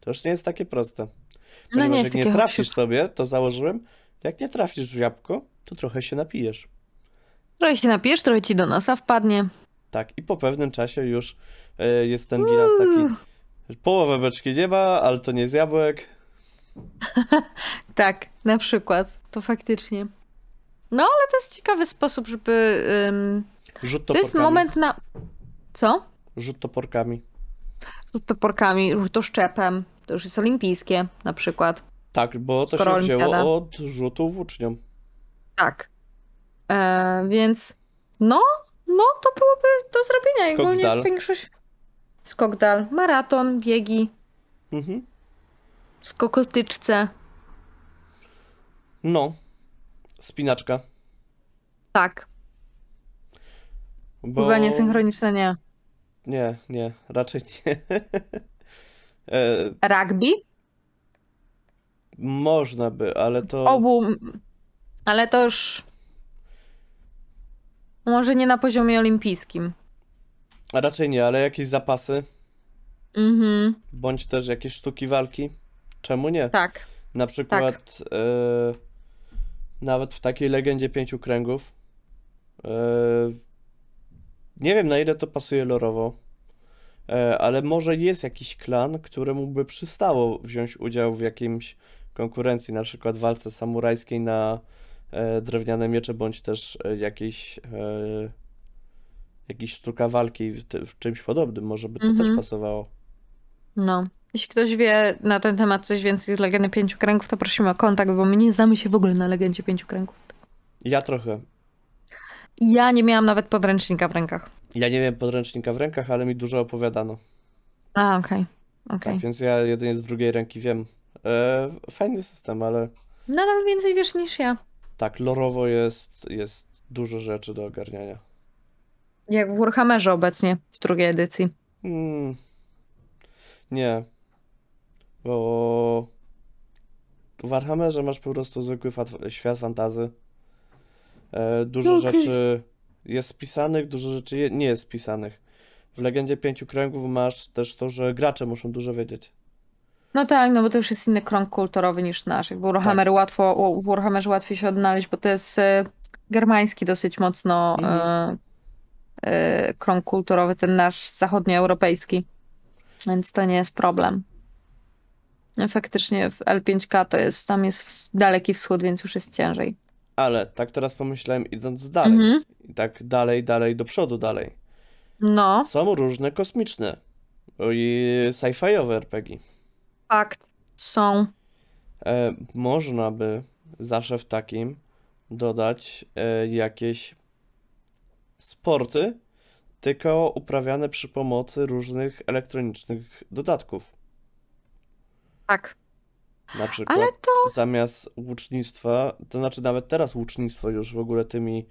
to już nie jest takie proste. No Ponieważ nie jak nie trafisz sobie, to założyłem, jak nie trafisz w jabłko, to trochę się napijesz. Trochę się napijesz, trochę ci do nosa wpadnie. Tak, i po pewnym czasie już e, jest ten bilans taki, połowę beczki nie ma, ale to nie z jabłek. Tak, na przykład. To faktycznie. No, ale to jest ciekawy sposób, żeby... ym, Rzut To toporkami. jest moment na... Co? Rzut toporkami. Rzut toporkami, rzutoszczepem. To już jest olimpijskie na przykład. Tak, bo to się wzięło olimpiada. od rzutu włócznią. Tak. E, więc no, no to byłoby do zrobienia. Skok ogólnie dal. większość... Skok dal, maraton, biegi, Mhm. skok o tyczce. No. Spinaczka. Tak. Bo... Pływanie synchroniczne nie. Nie, nie, raczej nie. e, Rugby? można by, ale to... Obu... Ale to już... Może nie na poziomie olimpijskim. A Raczej nie, ale jakieś zapasy, Mhm, bądź też jakieś sztuki walki. Czemu nie? tak. Na przykład e, nawet w takiej legendzie pięciu kręgów. E, nie wiem na ile to pasuje lorowo, ale może jest jakiś klan, któremu by przystało wziąć udział w jakimś konkurencji, na przykład walce samurajskiej na e, drewniane miecze, bądź też e, jakiejś, e, jakiś sztuka walki w, w czymś podobnym. Może by to też Mhm. pasowało. No. Jeśli ktoś wie na ten temat coś więcej z Legendy Pięciu Kręgów, to prosimy o kontakt, bo my nie znamy się w ogóle na Legendzie Pięciu Kręgów. Ja trochę. Ja nie miałam nawet podręcznika w rękach. Ja nie miałem podręcznika w rękach, ale mi dużo opowiadano. A, okej. Okej. Tak, więc ja jedynie z drugiej ręki wiem. E, fajny system, ale Nadal więcej wiesz niż ja. tak, lorowo jest, jest dużo rzeczy do ogarniania. Jak w Warhammerze obecnie, w drugiej edycji. Hmm. Nie. Bo w Warhammerze masz po prostu zwykły świat fantazy. E, dużo Okej. rzeczy jest spisanych, dużo rzeczy je- nie jest spisanych. W Legendzie Pięciu Kręgów masz też to, że gracze muszą dużo wiedzieć. No tak, no bo to już jest inny krąg kulturowy niż nasz. W Warhammer Tak. łatwo, w Warhammerze łatwiej się odnaleźć, bo to jest e, germański dosyć mocno e, e, krąg kulturowy, ten nasz zachodnioeuropejski. Więc to nie jest problem. Faktycznie w L5K to jest, tam jest daleki wschód, więc już jest ciężej. Ale tak teraz pomyślałem, idąc dalej, Mhm. i tak dalej, dalej, do przodu, dalej. No, Są różne kosmiczne i sci-fiowe RPG. fakt. Są. E, można by zawsze w takim dodać e, jakieś sporty, tylko uprawiane przy pomocy różnych elektronicznych dodatków. Tak. Na przykład Ale to. zamiast łucznictwa, to znaczy nawet teraz łucznictwo już w ogóle tymi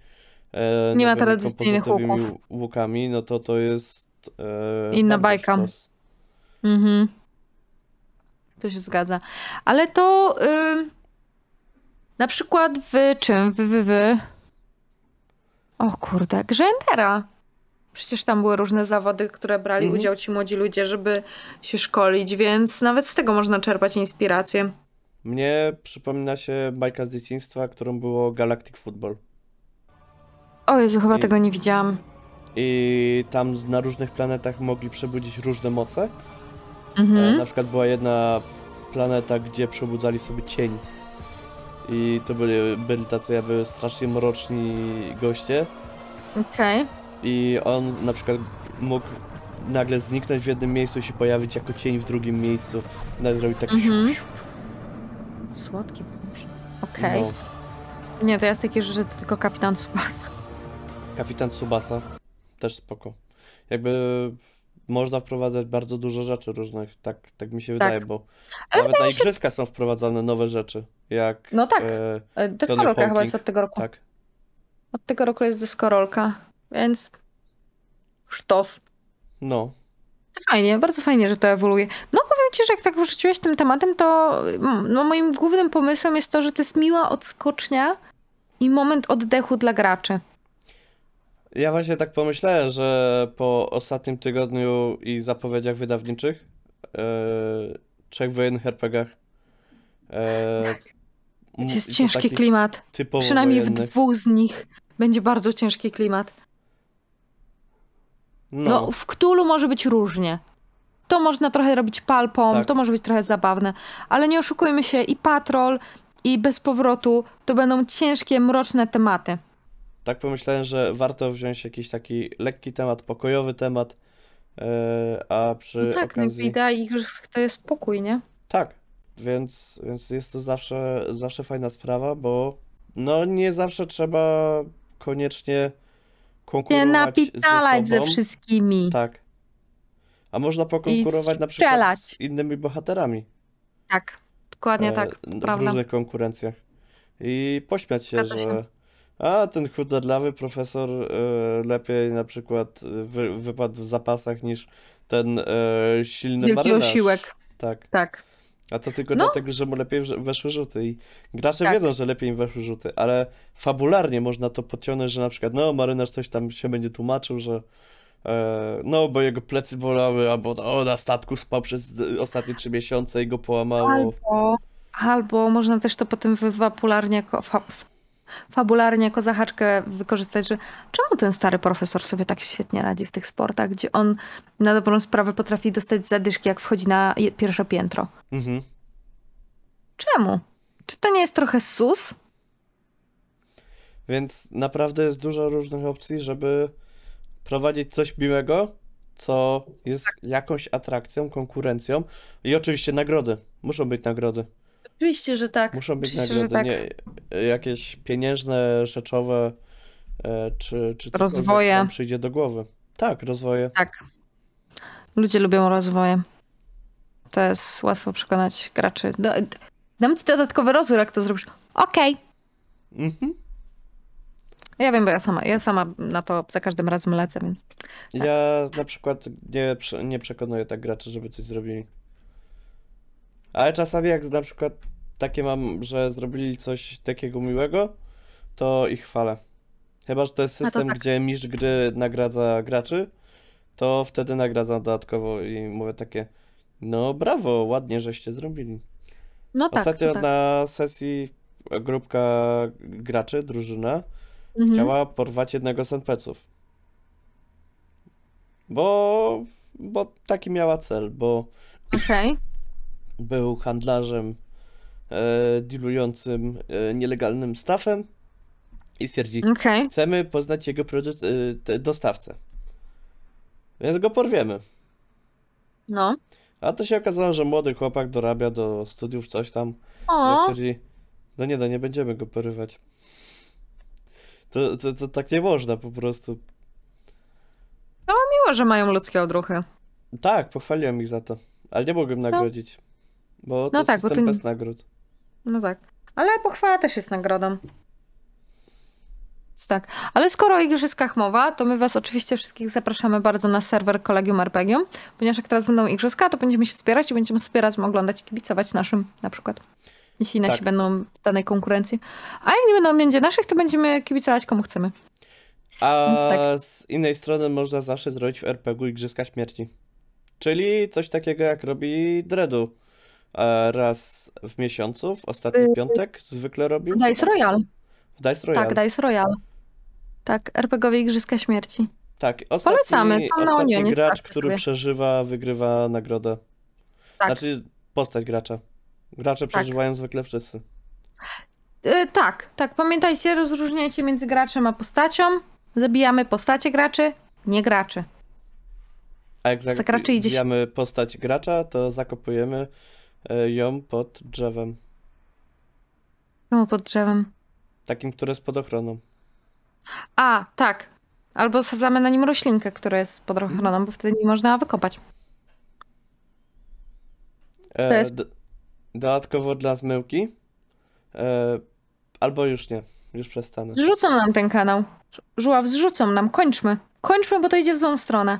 e, Nie ma tradycyjnych łuków. łukami, no to to jest e, Inna bardzo bajka. sztos. Mhm. To się zgadza. Ale to ym, na przykład w czym? W, w, w... O kurde, grze Entera. Przecież tam były różne zawody, które brali Mhm. udział ci młodzi ludzie, żeby się szkolić, więc nawet z tego można czerpać inspirację. Mnie przypomina się bajka z dzieciństwa, którą było Galactic Football. O Jezu, chyba I- tego nie widziałam. I tam na różnych planetach mogli przebudzić różne moce. E, Mhm. Na przykład była jedna planeta, gdzie przebudzali sobie cień. I to byli, byli tacy jakby strasznie mroczni goście. Okej. I on na przykład mógł nagle zniknąć w jednym miejscu i się pojawić jako cień w drugim miejscu. Nawet zrobić taki Mhm. siup, siup. Słodki pomysł. Okej. No, Nie, to ja z takiej rzeczy to tylko kapitan Subasa. Kapitan Tsubasa też spoko. Jakby można wprowadzać bardzo dużo rzeczy różnych, tak, tak mi się wydaje, bo Ale nawet na igrzyska są wprowadzane nowe rzeczy, jak No tak. e, E, Deskorolka chyba Hawking. jest od tego roku. tak. Od tego roku jest deskorolka, więc sztos. No, Fajnie, bardzo fajnie, że to ewoluuje. No powiem ci, że jak tak wyrzuciłeś tym tematem, to mm, no, moim głównym pomysłem jest to, że to jest miła odskocznia i moment oddechu dla graczy. Ja właśnie tak pomyślałem, że po ostatnim tygodniu i zapowiedziach wydawniczych, e, trzech wojennych RPGach, e, To i jest ciężki klimat. Przynajmniej w dwóch z nich będzie bardzo ciężki klimat. No, No, w Cthulhu może być różnie. To można trochę robić palpą, Tak. to może być trochę zabawne, ale nie oszukujmy się, i Patrol, i Bez Powrotu to będą ciężkie, mroczne tematy. tak pomyślałem, że warto wziąć jakiś taki lekki temat, pokojowy temat, e, a przy I tak, no, okazji... idea igrzysk to jest spokój, nie? Tak, więc, więc jest to zawsze, zawsze fajna sprawa, bo no nie zawsze trzeba koniecznie Nie konkurować napitalać ze ze sobą. wszystkimi. Tak. A można pokonkurować na przykład strzelać. z innymi bohaterami Tak, dokładnie e, tak, w prawda. różnych konkurencjach. I pośmiać się, Zgadza się. że a ten chuderlawy profesor e, lepiej na przykład wy, wypadł w zapasach niż ten e, silny Wielki marynarz. osiłek, Tak. tak. A to tylko No. dlatego, że mu lepiej weszły rzuty i gracze Tak. wiedzą, że lepiej im weszły rzuty, ale fabularnie można to podciągnąć, że na przykład no marynarz coś tam się będzie tłumaczył, że e, no bo jego plecy bolały, albo o, na statku spał przez ostatnie trzy miesiące i go połamało. Albo, albo można też to potem fa, fabularnie jako zahaczkę wykorzystać, że czemu ten stary profesor sobie tak świetnie radzi w tych sportach, gdzie on na dobrą sprawę potrafi dostać zadyszki, jak wchodzi na pierwsze piętro. Mhm. Czemu? Czy to nie jest trochę sus? Więc naprawdę jest dużo różnych opcji, żeby prowadzić coś miłego, co jest jakąś atrakcją, konkurencją i oczywiście nagrody. Muszą być nagrody. Oczywiście, że tak. Muszą być Oczywiście, nagrody, tak. nie jakieś pieniężne, rzeczowe, e, czy, czy Rozwoje. nam przyjdzie do głowy. Tak, rozwoje. Tak. Ludzie lubią rozwoje. To jest łatwo przekonać graczy. Do, dam ci dodatkowy rozwój, jak to zrobisz. Okej. Mhm. Ja wiem, bo ja sama, ja sama na to za każdym razem lecę, więc. Ja na przykład nie, nie przekonuję tak graczy, żeby coś zrobili. Ale czasami jak na przykład takie mam, że zrobili coś takiego miłego, to ich chwalę. Chyba, że to jest system, tak. gdzie mistrz gry nagradza graczy, to wtedy nagradzam dodatkowo i mówię takie, no brawo, ładnie żeście zrobili. No tak. Ostatnio tak. na sesji grupka graczy, drużyna, Mhm. chciała porwać jednego z NPC-ów. Bo, bo taki miała cel, bo Okej. był handlarzem dealującym e, nielegalnym stafem i stwierdzi, Okej. chcemy poznać jego e, dostawcę. Więc go porwiemy. No. A to się okazało, że młody chłopak dorabia do studiów coś tam. O, stwierdzi, no nie, no nie będziemy go porywać. To, to, to tak nie można po prostu. miło, że mają ludzkie odruchy. Tak, pochwaliłem ich za to, ale nie mogłem nagrodzić, bo to No tak, bo system to- bez nagród. No tak. Ale pochwała też jest nagrodą. Tak. Ale skoro o igrzyskach mowa, to my was oczywiście wszystkich zapraszamy bardzo na serwer Kolegium Arpegium, ponieważ jak teraz będą igrzyska, to będziemy się wspierać i będziemy sobie razem oglądać i kibicować naszym na przykład. Jeśli nasi Tak. będą w danej konkurencji. A jak nie będą będzie naszych, to będziemy kibicować komu chcemy. A tak. z innej strony można zawsze zrobić w RPG Igrzyska Śmierci. Czyli coś takiego jak robi Dredu. Raz w miesiącu, w ostatni Y, piątek zwykle robił. Dice Royale. W Dice Royale. Tak, Dice Royale. Tak, RPGowie Igrzyska Śmierci. Tak, ostatni, Polecamy, są na ostatni Onionie, gracz, sprawdźcie który sobie. przeżywa, wygrywa nagrodę. Tak. Znaczy postać gracza. Gracze przeżywają zwykle wszyscy. Y, tak, tak. Pamiętajcie, rozróżniajcie między graczem a postacią. Zabijamy postacie graczy, nie graczy. A jak zabijamy postać gracza, to zakopujemy ją pod drzewem. Czemu pod drzewem? Takim, które jest pod ochroną. A, tak. Albo sadzamy na nim roślinkę, która jest pod ochroną, bo wtedy nie można wykopać. E, jest- dodatkowo dla zmyłki. E, albo już nie. Już przestanę. Zrzucą nam ten kanał. Żuław, zrzucą nam. Kończmy. Kończmy, bo to idzie w złą stronę.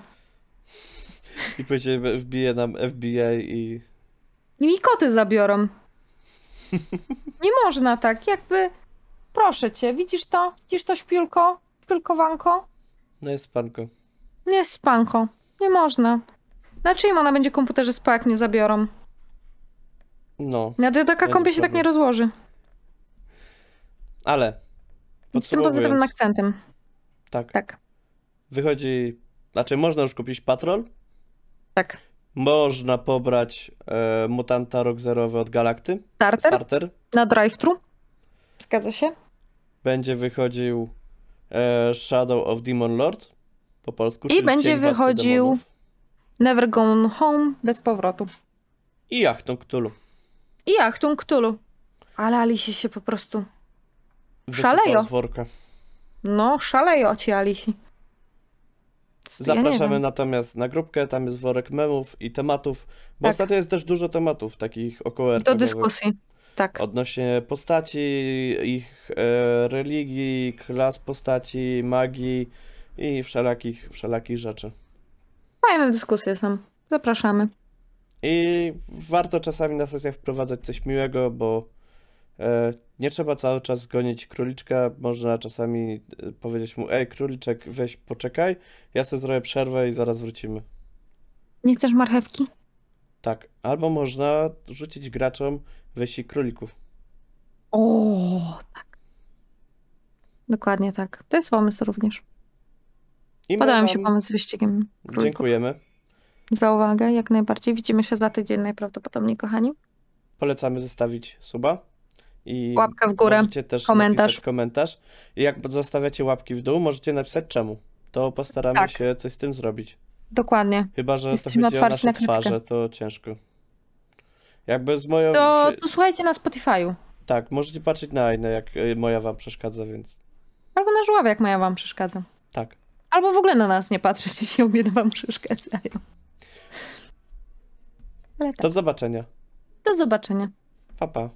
I później wbije nam FBI i... I mi koty zabiorą. Nie można tak, jakby... Proszę cię, widzisz to? Widzisz to śpiulko? Śpiulkowanko? No jest panko. Nie, spanko. Nie można. Na czyim ona będzie komputerze spała, jak mnie zabiorą? No, No to taka Ja kompia się tak nie rozłoży. ale... Z tym pozytywnym akcentem. tak, Tak, wychodzi... Znaczy, można już kupić patrol. tak. Można pobrać e, mutanta rok zerowy od Galakty. Starter Starter. na drive-thru. Zgadza się? Będzie wychodził e, Shadow of Demon Lord po polsku, I czyli będzie wychodził- Demonów. Never Gone Home bez powrotu. I Jachtung Cthulhu. I Achtung Cthulhu. Ale Alisi się po prostu... Wysypał Szalejo. z worka. No, szaleją ci Alisi. Ja Zapraszamy wiem. natomiast na grupkę, tam jest worek memów i tematów, bo Tak. ostatnio jest też dużo tematów takich około Do dyskusji. Tak. Odnośnie postaci, ich e, religii, klas postaci, magii i wszelakich, wszelakich rzeczy. Fajne dyskusje są. Zapraszamy. I warto czasami na sesjach wprowadzać coś miłego, bo nie trzeba cały czas gonić króliczka. Można czasami e, powiedzieć mu: Ej, króliczek, weź poczekaj, ja sobie zrobię przerwę i zaraz wrócimy. Nie chcesz marchewki? Tak. Albo można rzucić graczom wyścig królików. O, tak. Dokładnie tak. To jest pomysł również. I Podoba mi się pomysł z wyścigiem królików. Dziękujemy. Za uwagę, jak najbardziej. Widzimy się za tydzień najprawdopodobniej, kochani. Polecamy zostawić suba. I Łapkę w górę, możecie też komentarz. komentarz. I jak zostawiacie łapki w dół, możecie napisać czemu. To postaramy Tak. się coś z tym zrobić. Dokładnie. Chyba, że to Jesteśmy chodzi o otwarci nasze na krytykę. twarze, to ciężko. Jakby z moją... To, to słuchajcie na Spotify'u. Tak, możecie patrzeć na inne, jak y, moja wam przeszkadza, więc Albo na żuławie, jak moja wam przeszkadza. tak. Albo w ogóle na nas nie patrzeć, jeśli obie wam przeszkadzają. Ale tak. Do zobaczenia. Do zobaczenia. Pa, pa.